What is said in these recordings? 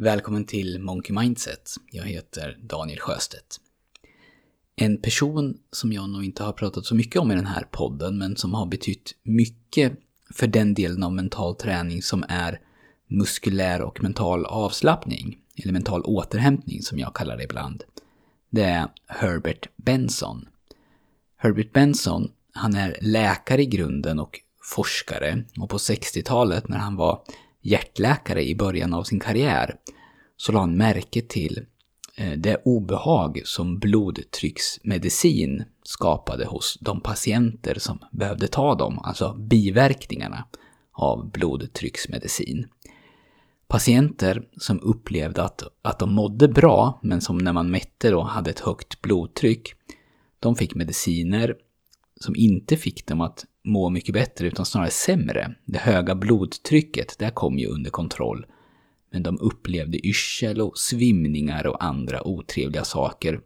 Välkommen till Monkey Mindset. Jag heter Daniel Sjöstedt. En person som jag nog inte har pratat så mycket om i den här podden, men som har betytt mycket för den delen av mental träning som är muskulär och mental avslappning, eller mental återhämtning som jag kallar det ibland. Det är Herbert Benson. Herbert Benson, han är läkare i grunden och forskare och på 60-talet när han var hjärtläkare i början av sin karriär så la han märke till eh, det obehag som blodtrycksmedicin skapade hos de patienter som behövde ta dem, alltså biverkningarna av blodtrycksmedicin. Patienter som upplevde att, att de mådde bra, men som när man mätte då hade ett högt blodtryck, de fick mediciner som inte fick dem att må mycket bättre utan snarare sämre. Det höga blodtrycket, det kom ju under kontroll. Men de upplevde yrsel och svimningar och andra otrevliga saker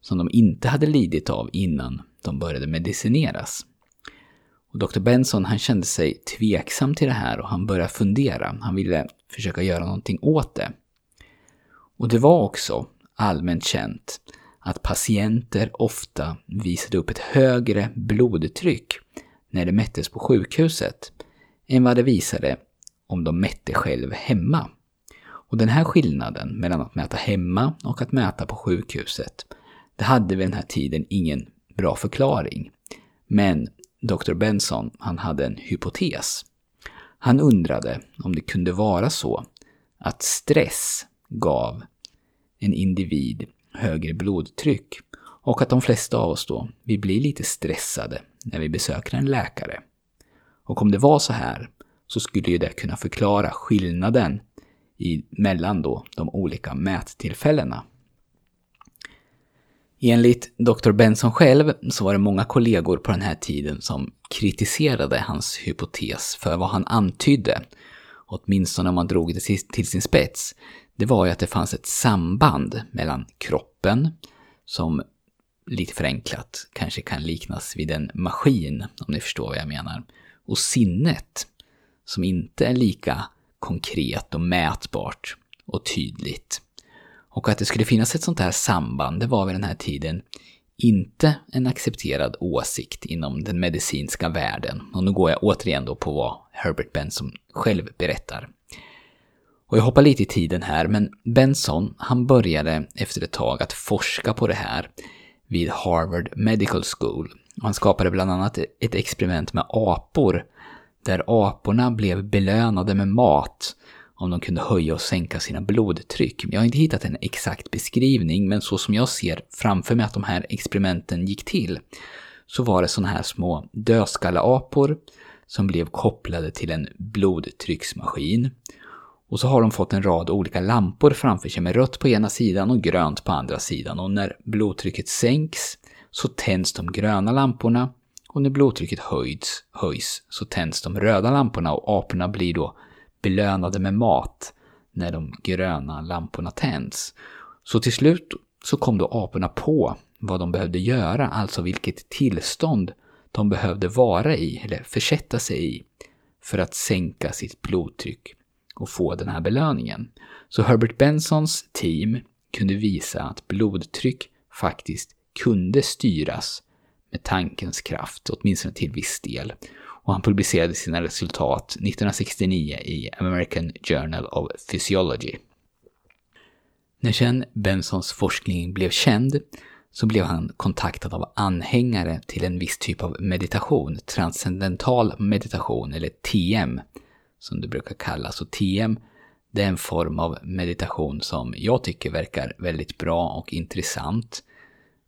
som de inte hade lidit av innan de började medicineras. Och Dr. Benson han kände sig tveksam till det här och han började fundera. Han ville försöka göra någonting åt det. Och det var också allmänt känt att patienter ofta visade upp ett högre blodtryck när de mättes på sjukhuset än vad det visade om de mätte själv hemma. Och den här skillnaden mellan att mäta hemma och att mäta på sjukhuset, det hade vid den här tiden ingen bra förklaring. Men Dr. Benson, han hade en hypotes. Han undrade om det kunde vara så att stress gav en individ högre blodtryck och att de flesta av oss då, vi blir lite stressade när vi besöker en läkare. Och om det var så här så skulle ju det kunna förklara skillnaden i, mellan då de olika mättillfällena. Enligt Dr. Benson själv så var det många kollegor på den här tiden som kritiserade hans hypotes för vad han antydde, åtminstone om man drog det till sin spets, det var ju att det fanns ett samband mellan kroppen, som lite förenklat kanske kan liknas vid en maskin, om ni förstår vad jag menar, och sinnet, som inte är lika konkret och mätbart och tydligt. Och att det skulle finnas ett sånt här samband, det var vid den här tiden inte en accepterad åsikt inom den medicinska världen. Och nu går jag återigen då på vad Herbert Benson själv berättar. Och jag hoppar lite i tiden här, men Benson, han började efter ett tag att forska på det här vid Harvard Medical School. Han skapade bland annat ett experiment med apor, där aporna blev belönade med mat om de kunde höja och sänka sina blodtryck. Jag har inte hittat en exakt beskrivning, men så som jag ser framför mig att de här experimenten gick till, så var det sådana här små dödskalleapor som blev kopplade till en blodtrycksmaskin. Och så har de fått en rad olika lampor framför sig med rött på ena sidan och grönt på andra sidan. Och när blodtrycket sänks så tänds de gröna lamporna och när blodtrycket höjs, höjs så tänds de röda lamporna och aporna blir då belönade med mat när de gröna lamporna tänds. Så till slut så kom då aporna på vad de behövde göra, alltså vilket tillstånd de behövde vara i, eller försätta sig i, för att sänka sitt blodtryck och få den här belöningen. Så Herbert Bensons team kunde visa att blodtryck faktiskt kunde styras med tankens kraft, åtminstone till viss del. Och han publicerade sina resultat 1969 i American Journal of Physiology. När sen Bensons forskning blev känd så blev han kontaktad av anhängare till en viss typ av meditation, transcendental meditation eller TM, som det brukar kallas. Och TM, det är en form av meditation som jag tycker verkar väldigt bra och intressant.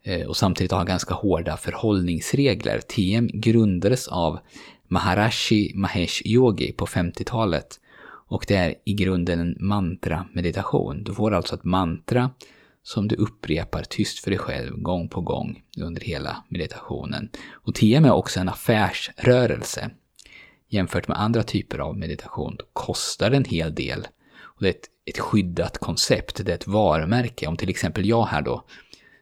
Eh, och samtidigt har ganska hårda förhållningsregler. TM grundades av Maharashi Mahesh Yogi på 50-talet. Och det är i grunden en mantra-meditation. Du får alltså ett mantra som du upprepar tyst för dig själv gång på gång under hela meditationen. Och TM är också en affärsrörelse jämfört med andra typer av meditation kostar en hel del. Och det är ett, ett skyddat koncept, det är ett varumärke. Om till exempel jag här då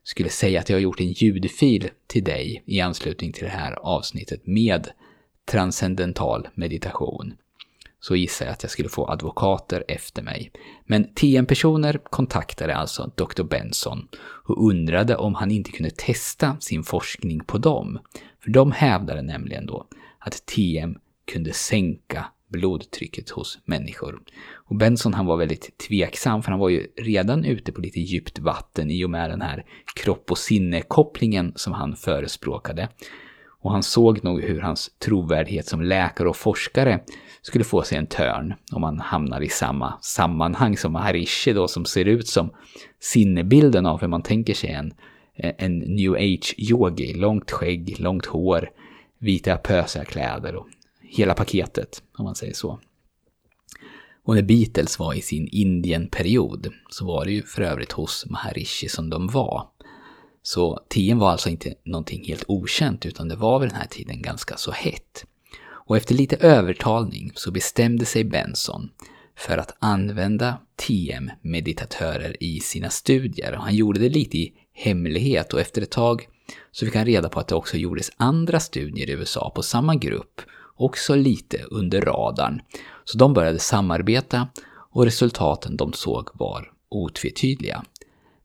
skulle säga att jag har gjort en ljudfil till dig i anslutning till det här avsnittet med transcendental meditation. så gissar jag att jag skulle få advokater efter mig. Men TM-personer kontaktade alltså Dr. Benson och undrade om han inte kunde testa sin forskning på dem. För de hävdade nämligen då att TM kunde sänka blodtrycket hos människor. Och Benson han var väldigt tveksam för han var ju redan ute på lite djupt vatten i och med den här kropp och sinne-kopplingen som han förespråkade. Och han såg nog hur hans trovärdighet som läkare och forskare skulle få sig en törn om han hamnar i samma sammanhang som Maharishi då som ser ut som sinnebilden av hur man tänker sig en, en new age-yogi. Långt skägg, långt hår, vita pösiga kläder och hela paketet om man säger så. Och när Beatles var i sin Indien-period så var det ju för övrigt hos Maharishi som de var. Så TM var alltså inte någonting helt okänt utan det var vid den här tiden ganska så hett. Och efter lite övertalning så bestämde sig Benson för att använda TM-meditatörer i sina studier. Han gjorde det lite i hemlighet och efter ett tag så fick han reda på att det också gjordes andra studier i USA på samma grupp, också lite under radarn. Så de började samarbeta och resultaten de såg var otvetydiga.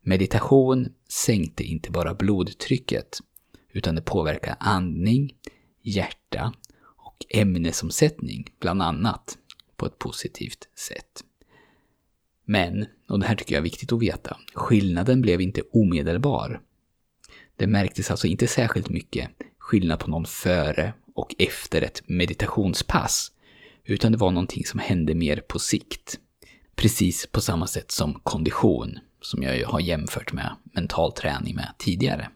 Meditation sänkte inte bara blodtrycket, utan det påverkade andning, hjärta och ämnesomsättning, bland annat, på ett positivt sätt. Men, och det här tycker jag är viktigt att veta, skillnaden blev inte omedelbar. Det märktes alltså inte särskilt mycket skillnad på någon före och efter ett meditationspass, utan det var någonting som hände mer på sikt. Precis på samma sätt som kondition, som jag ju har jämfört med mental träning med tidigare.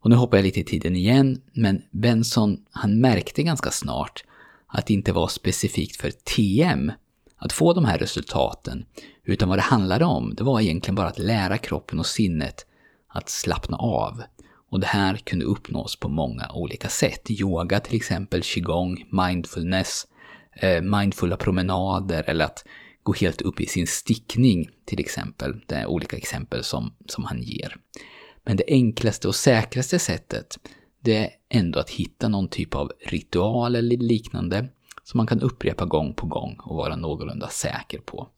Och nu hoppar jag lite i tiden igen, men Benson han märkte ganska snart att det inte var specifikt för TM att få de här resultaten, utan vad det handlade om, det var egentligen bara att lära kroppen och sinnet att slappna av. Och det här kunde uppnås på många olika sätt. Yoga till exempel, qigong, mindfulness, eh, mindfulla promenader eller att gå helt upp i sin stickning till exempel. Det är olika exempel som, som han ger. Men det enklaste och säkraste sättet det är ändå att hitta någon typ av ritual eller liknande som man kan upprepa gång på gång och vara någorlunda säker på.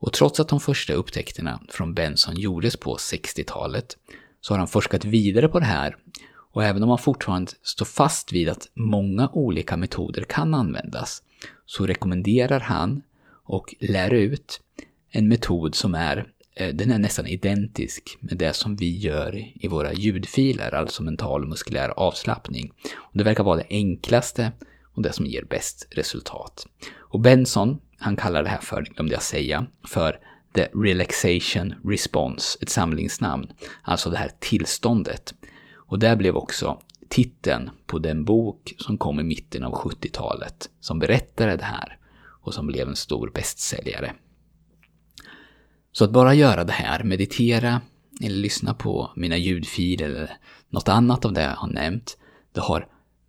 Och trots att de första upptäckterna från Benson gjordes på 60-talet så har han forskat vidare på det här och även om han fortfarande står fast vid att många olika metoder kan användas så rekommenderar han och lär ut en metod som är, eh, den är nästan identisk med det som vi gör i våra ljudfiler, alltså mental och muskulär avslappning. Och det verkar vara det enklaste och det som ger bäst resultat. Och Benson, han kallar det här för, glömde jag säga, för The Relaxation Response, ett samlingsnamn. Alltså det här tillståndet. Och det blev också titeln på den bok som kom i mitten av 70-talet som berättade det här och som blev en stor bästsäljare. Så att bara göra det här, meditera eller lyssna på mina ljudfiler eller något annat av det jag har nämnt, det har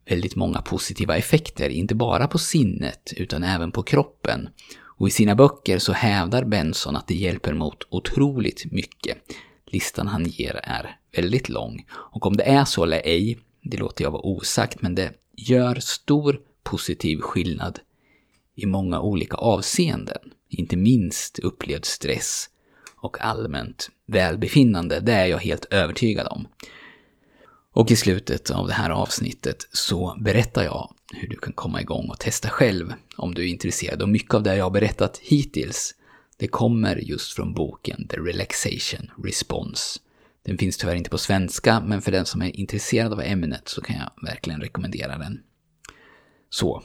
väldigt många positiva effekter, inte bara på sinnet utan även på kroppen. Och i sina böcker så hävdar Benson att det hjälper mot otroligt mycket. Listan han ger är väldigt lång. Och om det är så eller ej, det låter jag vara osagt, men det gör stor positiv skillnad i många olika avseenden. Inte minst upplevd stress och allmänt välbefinnande, det är jag helt övertygad om. Och i slutet av det här avsnittet så berättar jag hur du kan komma igång och testa själv om du är intresserad. Och mycket av det jag har berättat hittills, det kommer just från boken The Relaxation Response. Den finns tyvärr inte på svenska, men för den som är intresserad av ämnet så kan jag verkligen rekommendera den. Så,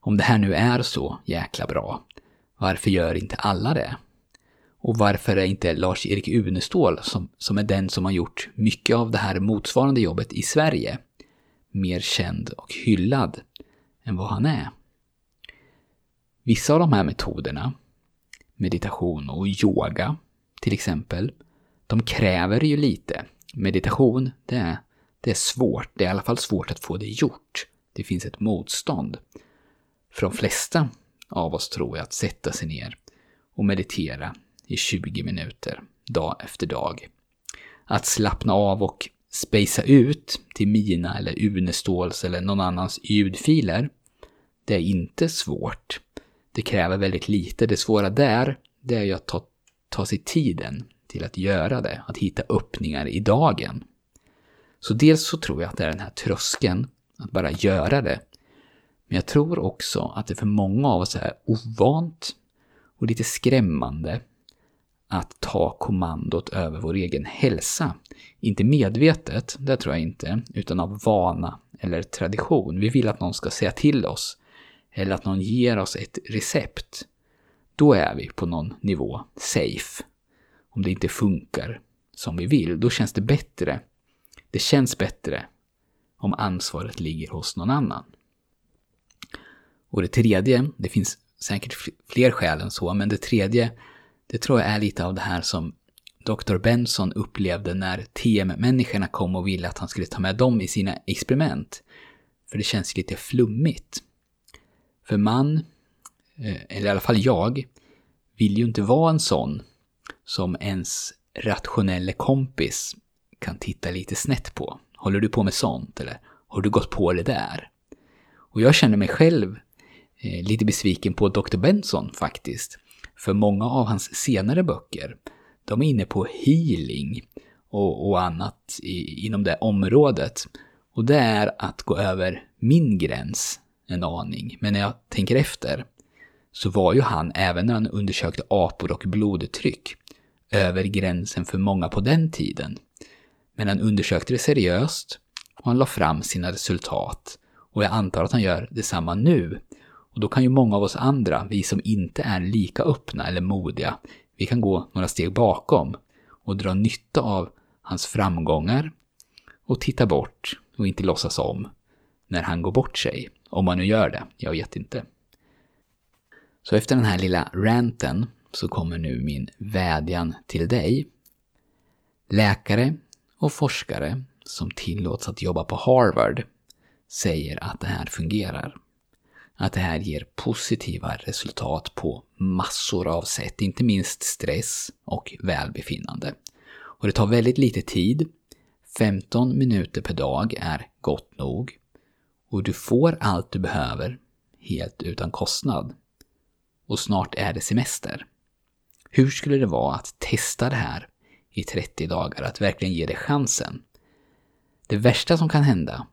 om det här nu är så jäkla bra, varför gör inte alla det? Och varför är inte Lars-Erik Unestål, som, som är den som har gjort mycket av det här motsvarande jobbet i Sverige, mer känd och hyllad än vad han är? Vissa av de här metoderna, meditation och yoga till exempel, de kräver ju lite. Meditation, det är, det är svårt. Det är i alla fall svårt att få det gjort. Det finns ett motstånd. För de flesta av oss tror jag att sätta sig ner och meditera i 20 minuter, dag efter dag. Att slappna av och spacea ut till mina eller Uneståls eller någon annans ljudfiler, det är inte svårt. Det kräver väldigt lite. Det svåra där, det är ju att ta, ta sig tiden till att göra det, att hitta öppningar i dagen. Så dels så tror jag att det är den här tröskeln, att bara göra det. Men jag tror också att det för många av oss är ovant och lite skrämmande att ta kommandot över vår egen hälsa. Inte medvetet, det tror jag inte, utan av vana eller tradition. Vi vill att någon ska säga till oss, eller att någon ger oss ett recept. Då är vi på någon nivå safe. Om det inte funkar som vi vill, då känns det bättre. Det känns bättre om ansvaret ligger hos någon annan. Och det tredje, det finns säkert fler skäl än så, men det tredje, det tror jag är lite av det här som Dr. Benson upplevde när TM-människorna kom och ville att han skulle ta med dem i sina experiment. För det känns lite flummigt. För man, eh, eller i alla fall jag, vill ju inte vara en sån som ens rationelle kompis kan titta lite snett på. Håller du på med sånt eller har du gått på det där? Och jag känner mig själv eh, lite besviken på Dr. Benson faktiskt. För många av hans senare böcker, de är inne på healing och, och annat i, inom det området. Och det är att gå över min gräns en aning. Men när jag tänker efter så var ju han, även när han undersökte apor och blodtryck, över gränsen för många på den tiden. Men han undersökte det seriöst och han la fram sina resultat. Och jag antar att han gör detsamma nu. Och då kan ju många av oss andra, vi som inte är lika öppna eller modiga, vi kan gå några steg bakom och dra nytta av hans framgångar och titta bort och inte låtsas om när han går bort sig. Om man nu gör det, jag vet inte. Så efter den här lilla ranten så kommer nu min vädjan till dig. Läkare och forskare som tillåts att jobba på Harvard säger att det här fungerar. Att det här ger positiva resultat på massor av sätt, inte minst stress och välbefinnande. Och det tar väldigt lite tid. 15 minuter per dag är gott nog. Och du får allt du behöver helt utan kostnad. Och snart är det semester. Hur skulle det vara att testa det här i 30 dagar, att verkligen ge det chansen? Det värsta som kan hända,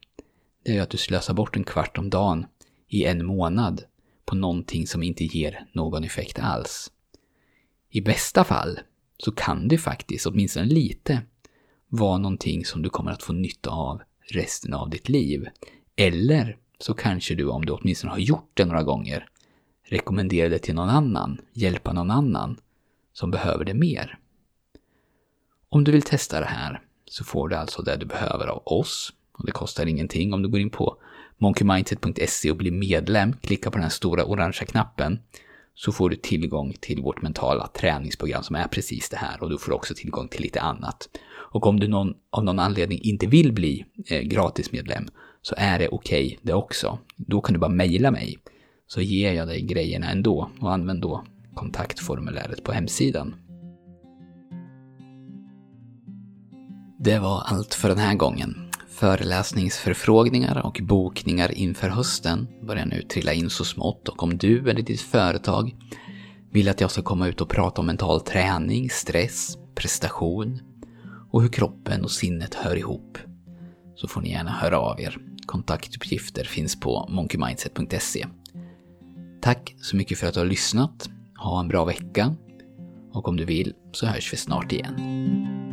det är att du slösar bort en kvart om dagen i en månad på någonting som inte ger någon effekt alls. I bästa fall så kan det faktiskt, åtminstone lite, vara någonting som du kommer att få nytta av resten av ditt liv. Eller så kanske du, om du åtminstone har gjort det några gånger, rekommenderar det till någon annan, hjälpa någon annan som behöver det mer. Om du vill testa det här så får du alltså det du behöver av oss. Och det kostar ingenting. Om du går in på monkeymindset.se och blir medlem, klicka på den här stora orangea knappen, så får du tillgång till vårt mentala träningsprogram som är precis det här och du får också tillgång till lite annat. Och om du någon, av någon anledning inte vill bli eh, gratismedlem så är det okej okay, det också. Då kan du bara mejla mig så ger jag dig grejerna ändå och använd då kontaktformuläret på hemsidan. Det var allt för den här gången. Föreläsningsförfrågningar och bokningar inför hösten börjar nu trilla in så smått och om du eller ditt företag vill att jag ska komma ut och prata om mental träning, stress, prestation och hur kroppen och sinnet hör ihop så får ni gärna höra av er. Kontaktuppgifter finns på monkeymindset.se. Tack så mycket för att du har lyssnat. Ha en bra vecka. Och om du vill så hörs vi snart igen.